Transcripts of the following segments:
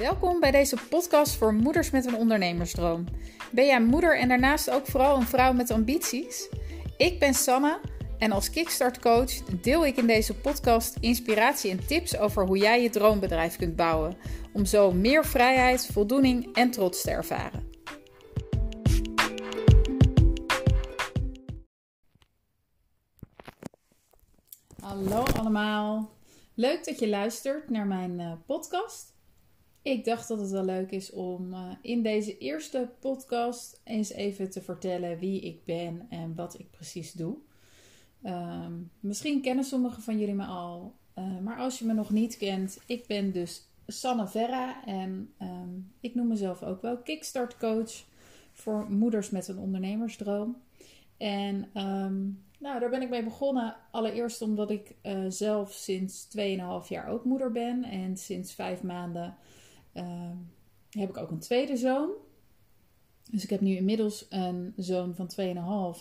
Welkom bij deze podcast voor moeders met een ondernemersdroom. Ben jij moeder en daarnaast ook vooral een vrouw met ambities? Ik ben Sanne en als Kickstart coach deel ik in deze podcast inspiratie en tips over hoe jij je droombedrijf kunt bouwen om zo meer vrijheid, voldoening en trots te ervaren. Hallo allemaal. Leuk dat je luistert naar mijn uh, podcast. Ik dacht dat het wel leuk is om uh, in deze eerste podcast eens even te vertellen wie ik ben en wat ik precies doe. Um, misschien kennen sommigen van jullie me al, uh, maar als je me nog niet kent, ik ben dus Sanne Verra en um, ik noem mezelf ook wel Kickstart Coach voor moeders met een ondernemersdroom. En um, nou, daar ben ik mee begonnen. Allereerst omdat ik uh, zelf sinds 2,5 jaar ook moeder ben. En sinds 5 maanden uh, heb ik ook een tweede zoon. Dus ik heb nu inmiddels een zoon van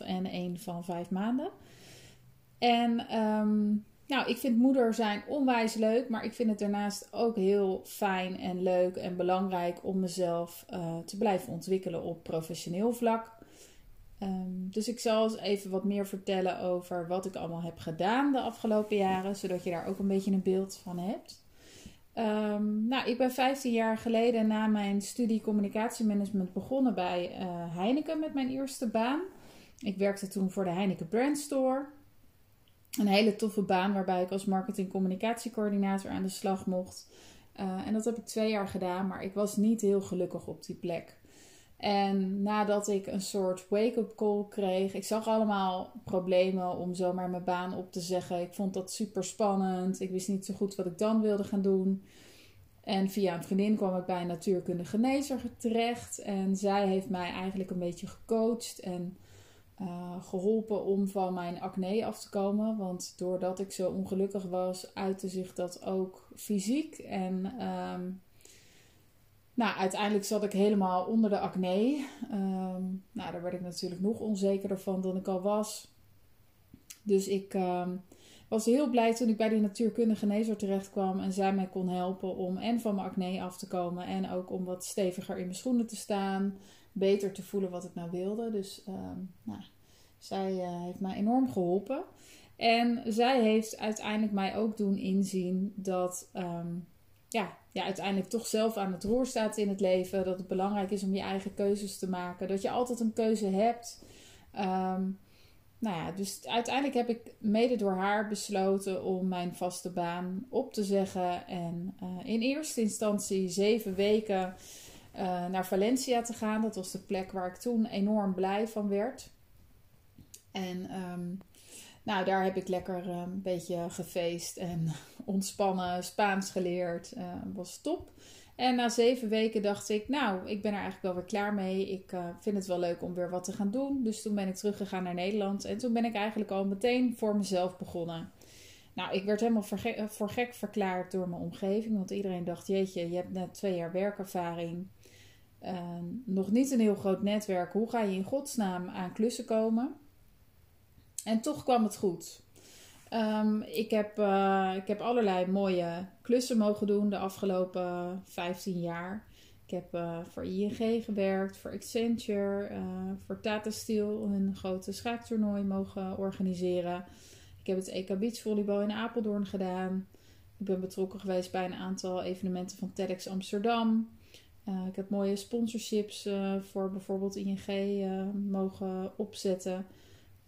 2,5 en een van 5 maanden. En um, nou, ik vind moeder zijn onwijs leuk, maar ik vind het daarnaast ook heel fijn en leuk en belangrijk om mezelf uh, te blijven ontwikkelen op professioneel vlak. Um, dus ik zal eens even wat meer vertellen over wat ik allemaal heb gedaan de afgelopen jaren, zodat je daar ook een beetje een beeld van hebt. Um, nou, ik ben 15 jaar geleden na mijn studie communicatiemanagement begonnen bij uh, Heineken met mijn eerste baan. Ik werkte toen voor de Heineken Brand Store. Een hele toffe baan waarbij ik als marketing communicatiecoördinator aan de slag mocht. Uh, en dat heb ik twee jaar gedaan, maar ik was niet heel gelukkig op die plek. En nadat ik een soort wake-up call kreeg, ik zag allemaal problemen om zomaar mijn baan op te zeggen. Ik vond dat super spannend. Ik wist niet zo goed wat ik dan wilde gaan doen. En via een vriendin kwam ik bij een natuurkundige genezer terecht. En zij heeft mij eigenlijk een beetje gecoacht en uh, geholpen om van mijn acne af te komen. Want doordat ik zo ongelukkig was, uitte zich dat ook fysiek. En um, nou, uiteindelijk zat ik helemaal onder de acne. Um, nou, daar werd ik natuurlijk nog onzekerder van dan ik al was. Dus ik um, was heel blij toen ik bij die natuurkundige genezer terecht kwam en zij mij kon helpen om en van mijn acne af te komen en ook om wat steviger in mijn schoenen te staan, beter te voelen wat ik nou wilde. Dus um, nou, zij uh, heeft mij enorm geholpen. En zij heeft uiteindelijk mij ook doen inzien dat ja, ja, uiteindelijk toch zelf aan het roer staat in het leven. Dat het belangrijk is om je eigen keuzes te maken. Dat je altijd een keuze hebt. Um, nou ja, dus uiteindelijk heb ik mede door haar besloten om mijn vaste baan op te zeggen. En uh, in eerste instantie zeven weken uh, naar Valencia te gaan. Dat was de plek waar ik toen enorm blij van werd. En um, nou, daar heb ik lekker uh, een beetje gefeest en ontspannen, Spaans geleerd. Uh, was top. En na zeven weken dacht ik, nou, ik ben er eigenlijk wel weer klaar mee. Ik uh, vind het wel leuk om weer wat te gaan doen. Dus toen ben ik teruggegaan naar Nederland. En toen ben ik eigenlijk al meteen voor mezelf begonnen. Nou, ik werd helemaal voor gek verklaard door mijn omgeving. Want iedereen dacht, jeetje, je hebt net twee jaar werkervaring. nog niet een heel groot netwerk. Hoe ga je in godsnaam aan klussen komen? En toch kwam het goed. Um, ik, heb, uh, ik heb allerlei mooie klussen mogen doen de afgelopen 15 jaar. Ik heb uh, voor ING gewerkt, voor Accenture, uh, voor Tata Steel een grote schaaktoernooi mogen organiseren. Ik heb het EK Beachvolleybal in Apeldoorn gedaan. Ik ben betrokken geweest bij een aantal evenementen van TEDx Amsterdam. ik heb mooie sponsorships voor bijvoorbeeld ING mogen opzetten.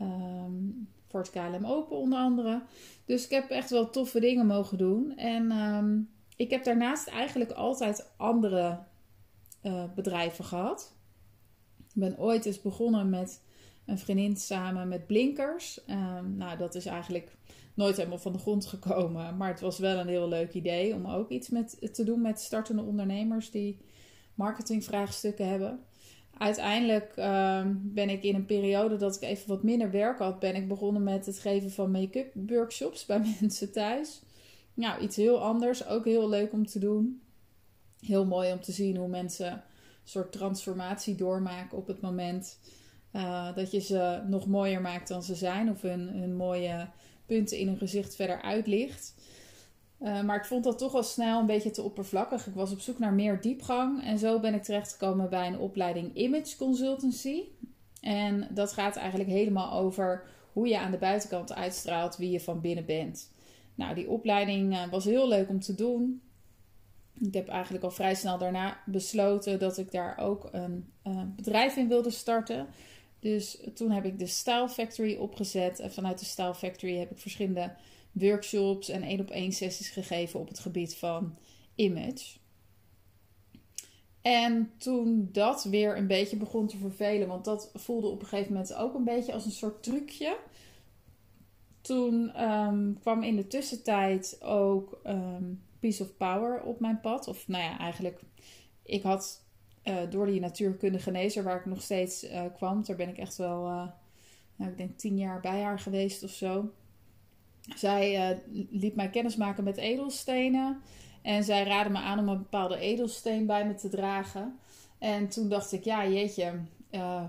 Um, voor het KLM Open onder andere. Dus ik heb echt wel toffe dingen mogen doen. En um, ik heb daarnaast eigenlijk altijd andere uh, bedrijven gehad. Ik ben ooit eens begonnen met een vriendin samen met blinkers. Um, nou, dat is eigenlijk nooit helemaal van de grond gekomen. Maar het was wel een heel leuk idee om ook iets met, te doen met startende ondernemers die marketingvraagstukken hebben uiteindelijk um, ben ik in een periode dat ik even wat minder werk had, ben ik begonnen met het geven van make-up workshops bij mensen thuis. Nou, iets heel anders, ook heel leuk om te doen. Heel mooi om te zien hoe mensen een soort transformatie doormaken op het moment uh, dat je ze nog mooier maakt dan ze zijn, of hun, hun mooie punten in hun gezicht verder uitlicht. Eh, maar ik vond dat toch al snel een beetje te oppervlakkig. Ik was op zoek naar meer diepgang. En zo ben ik terechtgekomen bij een opleiding Image Consultancy. En dat gaat eigenlijk helemaal over hoe je aan de buitenkant uitstraalt wie je van binnen bent. Nou, die opleiding uh, was heel leuk om te doen. Ik heb eigenlijk al vrij snel daarna besloten dat ik daar ook een uh, bedrijf in wilde starten. Dus toen heb ik de Style Factory opgezet. En vanuit de Style Factory heb ik verschillende workshops en één op één sessies gegeven op het gebied van image. En toen dat weer een beetje begon te vervelen, want dat voelde op een gegeven moment ook een beetje als een soort trucje. Toen um, kwam in de tussentijd ook um, Piece of Power op mijn pad. Of nou ja, eigenlijk, ik had uh, door die natuurkundige genezer waar ik nog steeds uh, kwam, daar ben ik echt wel, uh, nou, ik denk tien jaar bij haar geweest of zo. Zij liet mij kennismaken met edelstenen. En zij raadde me aan om een bepaalde edelsteen bij me te dragen. En toen dacht ik, ja jeetje,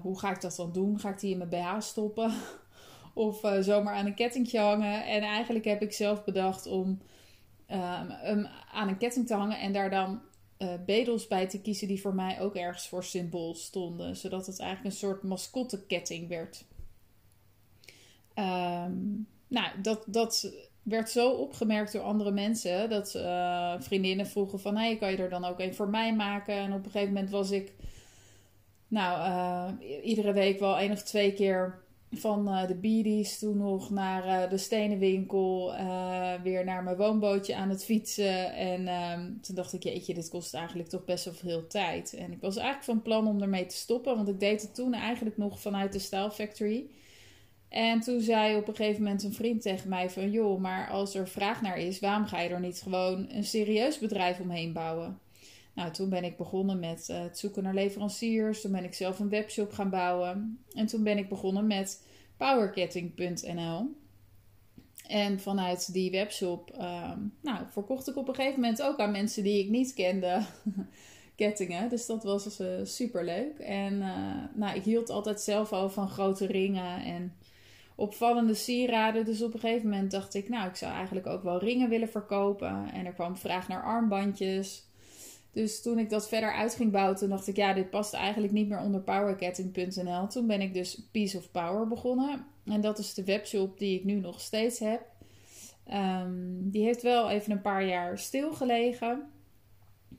hoe ga ik dat dan doen? Ga ik die in mijn BH stoppen? of uh, zomaar aan een kettingje hangen. En eigenlijk heb ik zelf bedacht om um, hem aan een ketting te hangen en daar dan bedels bij te kiezen die voor mij ook ergens voor symbool stonden. Zodat het eigenlijk een soort mascotteketting werd. Um, nou, dat, dat werd zo opgemerkt door andere mensen dat uh, vriendinnen vroegen van... Hey, kan je er dan ook een voor mij maken? En op een gegeven moment was ik... Nou, uh, iedere week wel één of twee keer van uh, de Beedies toen nog naar de stenenwinkel. Weer naar mijn woonbootje aan het fietsen. En um, toen dacht ik, jeetje, dit kost eigenlijk toch best wel veel tijd. En ik was eigenlijk van plan om ermee te stoppen. Want ik deed het toen eigenlijk nog vanuit de Style Factory. En toen zei op een gegeven moment een vriend tegen mij van... joh, maar als er vraag naar is, waarom ga je er niet gewoon een serieus bedrijf omheen bouwen? Nou, toen ben ik begonnen met uh, het zoeken naar leveranciers. Toen ben ik zelf een webshop gaan bouwen. En toen ben ik begonnen met powerketting.nl. En vanuit die webshop uh, nou, verkocht ik op een gegeven moment ook aan mensen die ik niet kende kettingen. Dus dat was uh, super leuk. En uh, nou, ik hield altijd zelf al van grote ringen en opvallende sieraden. Dus op een gegeven moment dacht ik, nou, ik zou eigenlijk ook wel ringen willen verkopen. En er kwam vraag naar armbandjes. Dus toen ik dat verder uit ging bouwen, dacht ik, ja, dit past eigenlijk niet meer onder powerketting.nl. Toen ben ik dus Piece of Power begonnen. En dat is de webshop die ik nu nog steeds heb. Um, die heeft wel even een paar jaar stilgelegen.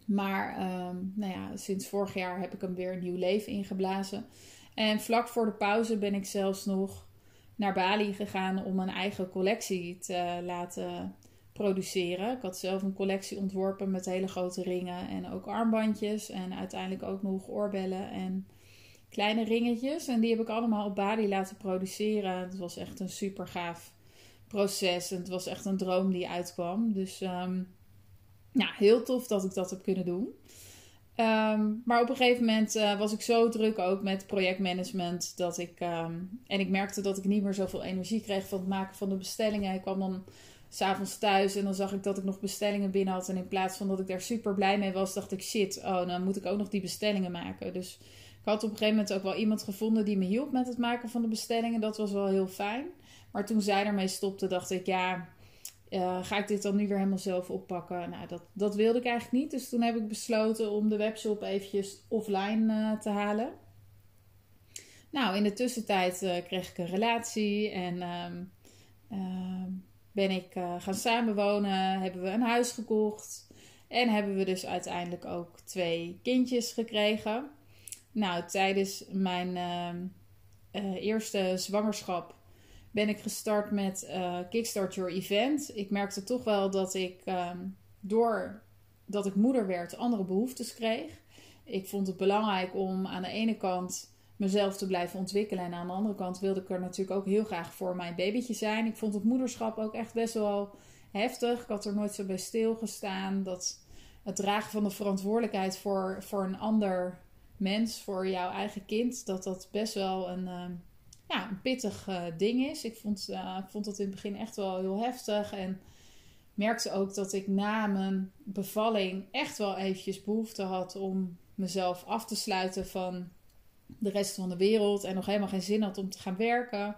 Maar um, nou ja, sinds vorig jaar heb ik hem weer een nieuw leven ingeblazen. En vlak voor de pauze ben ik zelfs nog naar Bali gegaan om een eigen collectie te laten produceren. Ik had zelf een collectie ontworpen met hele grote ringen en ook armbandjes. En uiteindelijk ook nog oorbellen en kleine ringetjes. En die heb ik allemaal op Bali laten produceren. Het was echt een super gaaf proces. En het was echt een droom die uitkwam. Dus um, ja, heel tof dat ik dat heb kunnen doen. Um, maar op een gegeven moment uh, was ik zo druk ook met projectmanagement dat ik. Um, en ik merkte dat ik niet meer zoveel energie kreeg van het maken van de bestellingen. Ik kwam dan s'avonds thuis en dan zag ik dat ik nog bestellingen binnen had. En in plaats van dat ik daar super blij mee was, dacht ik: shit, oh, dan moet ik ook nog die bestellingen maken. Dus ik had op een gegeven moment ook wel iemand gevonden die me hielp met het maken van de bestellingen. Dat was wel heel fijn. Maar toen zij ermee stopte, dacht ik: ja. Uh, ga ik dit dan nu weer helemaal zelf oppakken? Nou, dat, dat wilde ik eigenlijk niet. Dus toen heb ik besloten om de webshop eventjes offline uh, te halen. Nou, in de tussentijd uh, kreeg ik een relatie en ehm, ehm, ben ik gaan samenwonen, hebben we een huis gekocht en hebben we dus uiteindelijk ook twee kindjes gekregen. Nou, tijdens mijn uh, eerste zwangerschap ben ik gestart met uh, Kickstart Your Event. Ik merkte toch wel dat ik um, door dat ik moeder werd andere behoeftes kreeg. Ik vond het belangrijk om aan de ene kant mezelf te blijven ontwikkelen. En aan de andere kant wilde ik er natuurlijk ook heel graag voor mijn babytje zijn. Ik vond het moederschap ook echt best wel heftig. Ik had er nooit zo bij stilgestaan. Dat het dragen van de verantwoordelijkheid voor, voor een ander mens, voor jouw eigen kind, dat dat best wel een, uh, ja, een pittig uh, ding is. Ik vond, uh, vond dat in het begin echt wel heel heftig. En merkte ook dat ik na mijn bevalling echt wel eventjes behoefte had om mezelf af te sluiten van de rest van de wereld en nog helemaal geen zin had om te gaan werken.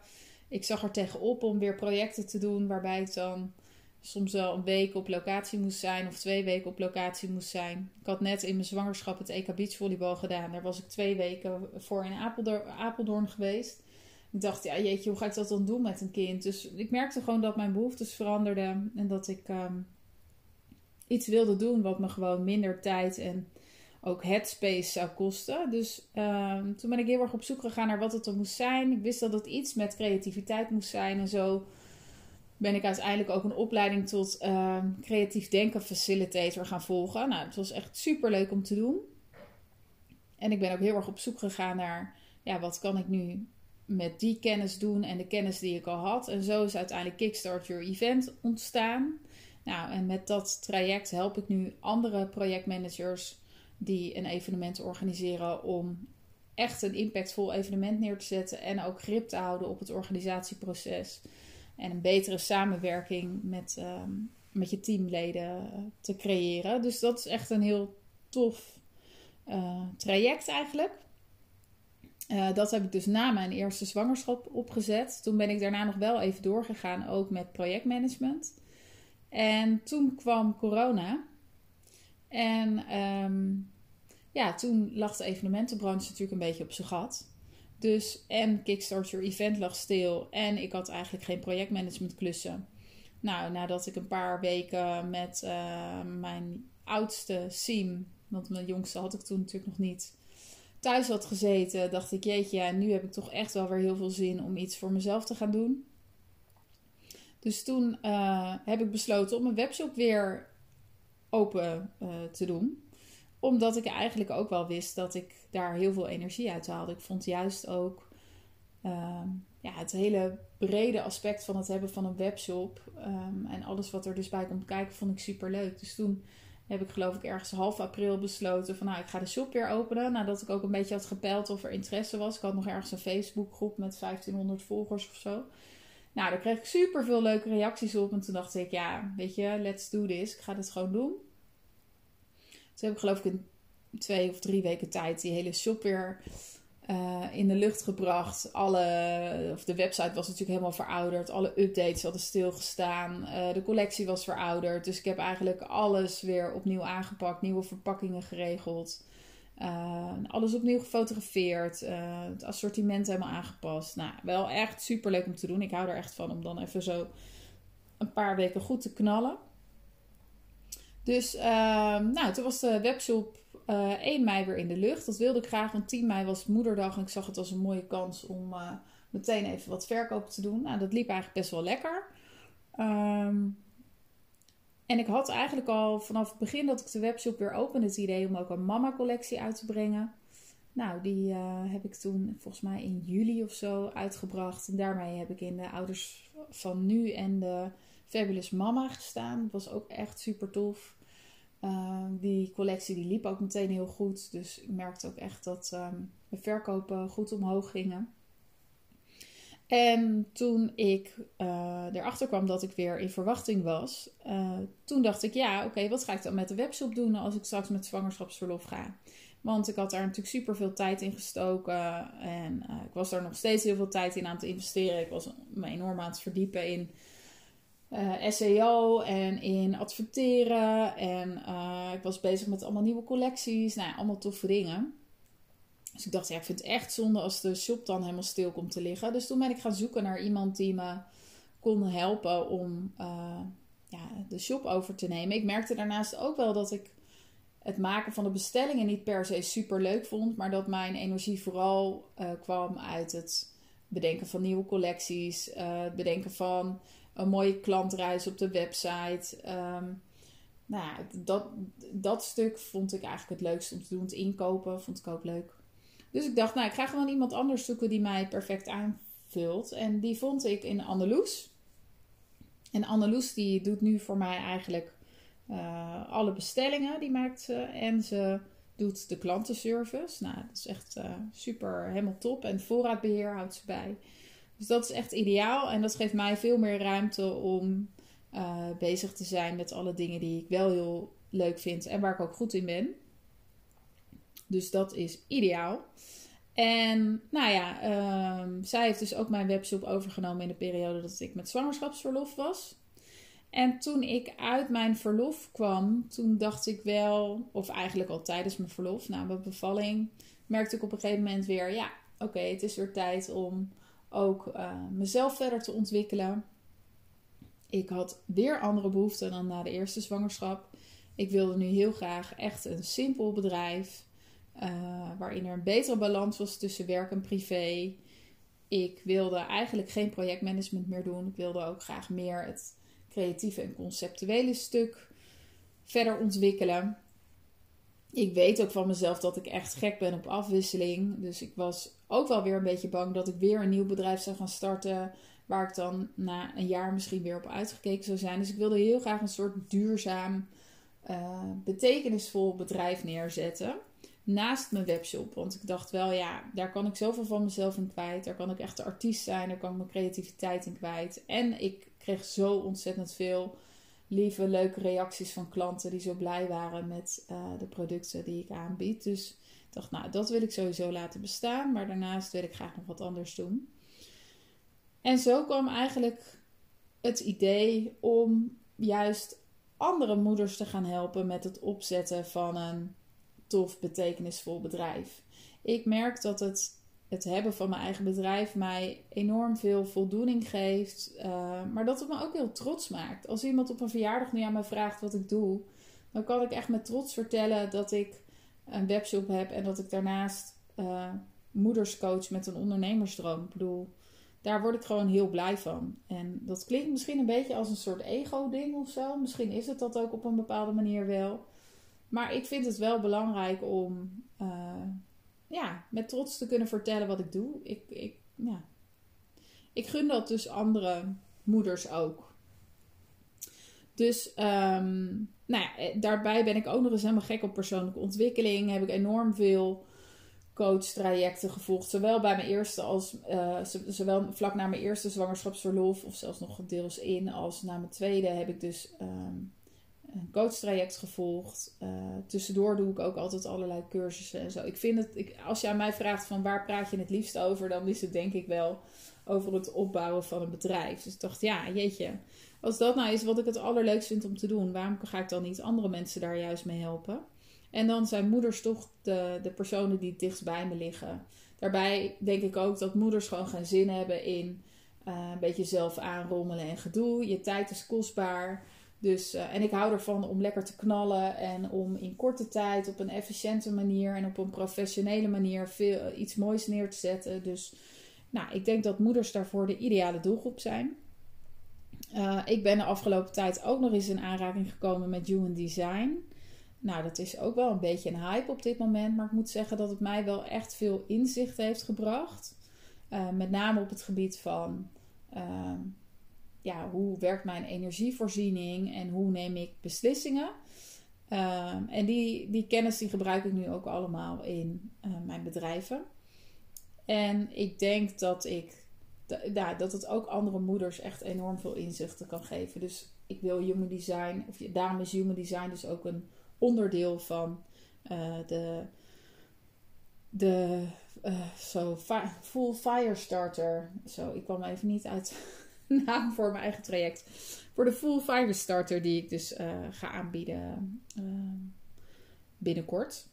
Ik zag er tegenop om weer projecten te doen waarbij ik dan soms wel een week op locatie moest zijn of twee weken op locatie moest zijn. Ik had net in mijn zwangerschap het EK Beachvolleybal gedaan. Daar was ik twee weken voor in Apeldoorn, Apeldoorn geweest. Ik dacht, ja jeetje, hoe ga ik dat dan doen met een kind? Dus ik merkte gewoon dat mijn behoeftes veranderden en dat ik ehm, iets wilde doen wat me gewoon minder tijd en ook headspace zou kosten. Dus ehm, toen ben ik heel erg op zoek gegaan naar wat het er moest zijn. Ik wist dat het iets met creativiteit moest zijn. En zo ben ik uiteindelijk ook een opleiding tot ehm, creatief denken facilitator gaan volgen. Nou, het was echt super leuk om te doen. En ik ben ook heel erg op zoek gegaan naar, ja, wat kan ik nu met die kennis doen en de kennis die ik al had. En zo is uiteindelijk Kickstart Your Event ontstaan. Nou, en met dat traject help ik nu andere projectmanagers die een evenement organiseren om echt een impactvol evenement neer te zetten en ook grip te houden op het organisatieproces en een betere samenwerking met, ehm, met je teamleden te creëren. Dus dat is echt een heel tof uh, traject eigenlijk. Uh, dat heb ik dus na mijn eerste zwangerschap opgezet. Toen ben ik daarna nog wel even doorgegaan, ook met projectmanagement. En toen kwam corona. En um, ja, toen lag de evenementenbranche natuurlijk een beetje op zijn gat. Dus en Kickstart Your Event lag stil. En ik had eigenlijk geen projectmanagement klussen. Nou, nadat ik een paar weken met uh, mijn oudste Siem, want mijn jongste had ik toen natuurlijk nog niet, thuis had gezeten, dacht ik, jeetje, ja, nu heb ik toch echt wel weer heel veel zin om iets voor mezelf te gaan doen. Dus toen uh, heb ik besloten om mijn webshop weer open uh, te doen omdat ik eigenlijk ook wel wist dat ik daar heel veel energie uit haalde. Ik vond juist ook ehm, ja, het hele brede aspect van het hebben van een webshop um, en alles wat er dus bij komt kijken, vond ik super leuk. Dus toen heb ik geloof ik ergens half april besloten van nou, ik ga de shop weer openen. Nadat ik ook een beetje had gepeld of er interesse was. Ik had nog ergens een Facebookgroep met 1500 volgers of zo. Nou, daar kreeg ik super veel leuke reacties op. En toen dacht ik, ja, weet je, let's do this. Ik ga dit gewoon doen. Toen heb ik geloof ik in twee of drie weken tijd die hele shop weer uh, in de lucht gebracht. Alle, of de website was natuurlijk helemaal verouderd. Alle updates hadden stilgestaan. Uh, de collectie was verouderd. Dus ik heb eigenlijk alles weer opnieuw aangepakt. Nieuwe verpakkingen geregeld. Uh, alles opnieuw gefotografeerd. het assortiment helemaal aangepast. Nou, wel echt super leuk om te doen. Ik hou er echt van om dan even zo een paar weken goed te knallen. Dus ehm, nou, toen was de webshop uh, eh, 1 mei weer in de lucht. Dat wilde ik graag, want 10 mei was moederdag en ik zag het als een mooie kans om uh, meteen even wat verkoop te doen. Nou, dat liep eigenlijk best wel lekker. Um, en ik had eigenlijk al vanaf het begin dat ik de webshop weer opende het idee om ook een mama collectie uit te brengen. Nou, die uh, heb ik toen volgens mij in juli of zo uitgebracht. En daarmee heb ik in de ouders van nu en de Fabulous Mama gestaan. Dat was ook echt super tof. Uh, die collectie die liep ook meteen heel goed. Dus ik merkte ook echt dat um, de verkopen goed omhoog gingen. En toen ik uh, erachter kwam dat ik weer in verwachting was, uh, toen dacht ik: ja, oké, wat ga ik dan met de webshop doen als ik straks met zwangerschapsverlof ga? Want ik had daar natuurlijk super veel tijd in gestoken. En uh, ik was daar nog steeds heel veel tijd in aan te investeren. Ik was me enorm aan het verdiepen in uh, SEO en in adverteren. En uh, ik was bezig met allemaal nieuwe collecties. Nou, ja, allemaal toffe dingen. Dus ik dacht, ja, ik vind het echt zonde als de shop dan helemaal stil komt te liggen. Dus toen ben ik gaan zoeken naar iemand die me kon helpen om uh, ja, de shop over te nemen. Ik merkte daarnaast ook wel dat ik het maken van de bestellingen niet per se super leuk vond. Maar dat mijn energie vooral kwam uit het bedenken van nieuwe collecties. het bedenken van een mooie klantreis op de website. Um, nou ja, dat, dat stuk vond ik eigenlijk het leukste om te doen. Het inkopen vond ik ook leuk. Dus ik dacht, nou, ik ga gewoon iemand anders zoeken die mij perfect aanvult. En die vond ik in Anneloes. En Anneloes die doet nu voor mij eigenlijk uh, alle bestellingen. Die maakt ze. En ze doet de klantenservice. Nou, dat is echt uh, super, helemaal top. En voorraadbeheer houdt ze bij. Dus dat is echt ideaal en dat geeft mij veel meer ruimte om uh, bezig te zijn met alle dingen die ik wel heel leuk vind en waar ik ook goed in ben. Dus dat is ideaal. En nou ja, uh, zij heeft dus ook mijn webshop overgenomen in de periode dat ik met zwangerschapsverlof was. En toen ik uit mijn verlof kwam, toen dacht ik wel, of eigenlijk al tijdens mijn verlof, na mijn bevalling, merkte ik op een gegeven moment weer, ja, oké, het is weer tijd om ook uh, mezelf verder te ontwikkelen. Ik had weer andere behoeften dan na de eerste zwangerschap. Ik wilde nu heel graag echt een simpel bedrijf. Uh, waarin er een betere balans was tussen werk en privé. Ik wilde eigenlijk geen projectmanagement meer doen. Ik wilde ook graag meer het creatieve en conceptuele stuk verder ontwikkelen. Ik weet ook van mezelf dat ik echt gek ben op afwisseling. Dus ik was ook wel weer een beetje bang dat ik weer een nieuw bedrijf zou gaan starten. Waar ik dan na een jaar misschien weer op uitgekeken zou zijn. Dus ik wilde heel graag een soort duurzaam, uh, betekenisvol bedrijf neerzetten. Naast mijn webshop. Want ik dacht wel, ja, daar kan ik zoveel van mezelf in kwijt. Daar kan ik echt de artiest zijn. Daar kan ik mijn creativiteit in kwijt. En ik kreeg zo ontzettend veel lieve, leuke reacties van klanten die zo blij waren met uh, de producten die ik aanbied. Dus dacht, nou, dat wil ik sowieso laten bestaan. Maar daarnaast wil ik graag nog wat anders doen. En zo kwam eigenlijk het idee om juist andere moeders te gaan helpen met het opzetten van een tof, betekenisvol bedrijf. Ik merk dat het, het hebben van mijn eigen bedrijf mij enorm veel voldoening geeft, uh, maar dat het me ook heel trots maakt. Als iemand op een verjaardag nu aan me vraagt wat ik doe, dan kan ik echt met trots vertellen dat ik een webshop heb en dat ik daarnaast uh, moeders coach met een ondernemersdroom. Ik bedoel, daar word ik gewoon heel blij van. En dat klinkt misschien een beetje als een soort ego-ding of zo. Misschien is het dat ook op een bepaalde manier wel. Maar ik vind het wel belangrijk om uh, ja, met trots te kunnen vertellen wat ik doe. Ik, ik, ja. ik gun dat dus andere moeders ook. Dus um, nou ja, eh, daarbij ben ik ook nog eens helemaal gek op persoonlijke ontwikkeling. Heb ik enorm veel coach-trajecten gevolgd. Zowel bij mijn eerste als uh, zowel vlak na mijn eerste zwangerschapsverlof, of zelfs nog deels in, als na mijn tweede heb ik dus um, een coachtraject gevolgd. Uh, tussendoor doe ik ook altijd allerlei cursussen en zo. Ik vind het, ik, als je aan mij vraagt van waar praat je het liefst over, dan is het denk ik wel over het opbouwen van een bedrijf. Dus ik dacht, ja, jeetje, als dat nou is wat ik het allerleukst vind om te doen, waarom ga ik dan niet andere mensen daar juist mee helpen? En dan zijn moeders toch de, de personen die het dichtst bij me liggen. Daarbij denk ik ook dat moeders gewoon geen zin hebben in uh, een beetje zelf aanrommelen en gedoe. Je tijd is kostbaar. Dus, uh, en ik hou ervan om lekker te knallen en om in korte tijd op een efficiënte manier en op een professionele manier veel, iets moois neer te zetten. Dus nou, ik denk dat moeders daarvoor de ideale doelgroep zijn. Uh, ik ben de afgelopen tijd ook nog eens in aanraking gekomen met Human Design. Nou, dat is ook wel een beetje een hype op dit moment. Maar ik moet zeggen dat het mij wel echt veel inzicht heeft gebracht. Uh, met name op het gebied van uh, ja, hoe werkt mijn energievoorziening en hoe neem ik beslissingen. Uh, en die, die kennis die gebruik ik nu ook allemaal in mijn bedrijven. En ik denk dat ik ja, dat het ook andere moeders echt enorm veel inzichten kan geven. Dus ik wil human design, of daarom is human design dus ook een onderdeel van uh, de, de uh, zo full fire starter. Zo, ik kwam even niet uit naam voor mijn eigen traject. Voor de full fire starter die ik dus uh, ga aanbieden binnenkort.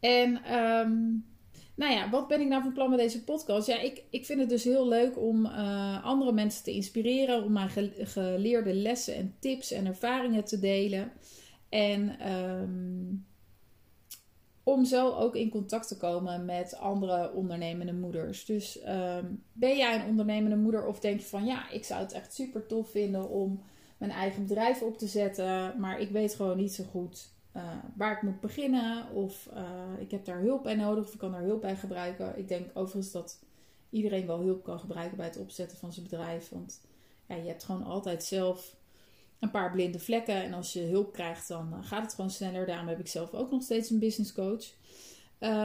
En um, nou ja, wat ben ik nou van plan met deze podcast? Ja, ik, ik vind het dus heel leuk om uh, andere mensen te inspireren, om mijn geleerde lessen en tips en ervaringen te delen. En um, om zo ook in contact te komen met andere ondernemende moeders. Dus um, ben jij een ondernemende moeder of denk je van ja, ik zou het echt super tof vinden om mijn eigen bedrijf op te zetten, maar ik weet gewoon niet zo goed uh, waar ik moet beginnen of uh, ik heb daar hulp bij nodig of ik kan daar hulp bij gebruiken. Ik denk overigens dat iedereen wel hulp kan gebruiken bij het opzetten van zijn bedrijf, want ja, je hebt gewoon altijd zelf een paar blinde vlekken. En als je hulp krijgt, dan eh, gaat het gewoon sneller. Daarom heb ik zelf ook nog steeds een business coach.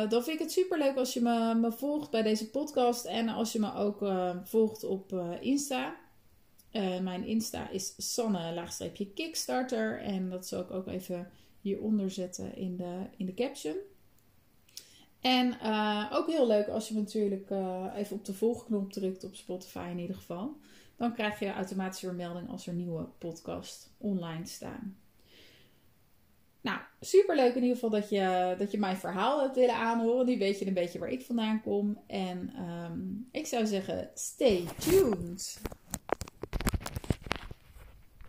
Dan vind ik het super leuk als je me, me, volgt bij deze podcast. En als je me ook volgt op Insta. mijn Insta is Sanne-Kickstarter. En dat zal ik ook even hieronder zetten in de, in de caption. En ook heel leuk als je natuurlijk even op de volgknop drukt op Spotify in ieder geval. Dan krijg je automatisch weer melding als er nieuwe podcasts online staan. Nou, super leuk in ieder geval dat je, dat je mijn verhaal hebt willen aanhoren. Nu weet je een beetje waar ik vandaan kom. En um, ik zou zeggen, stay tuned.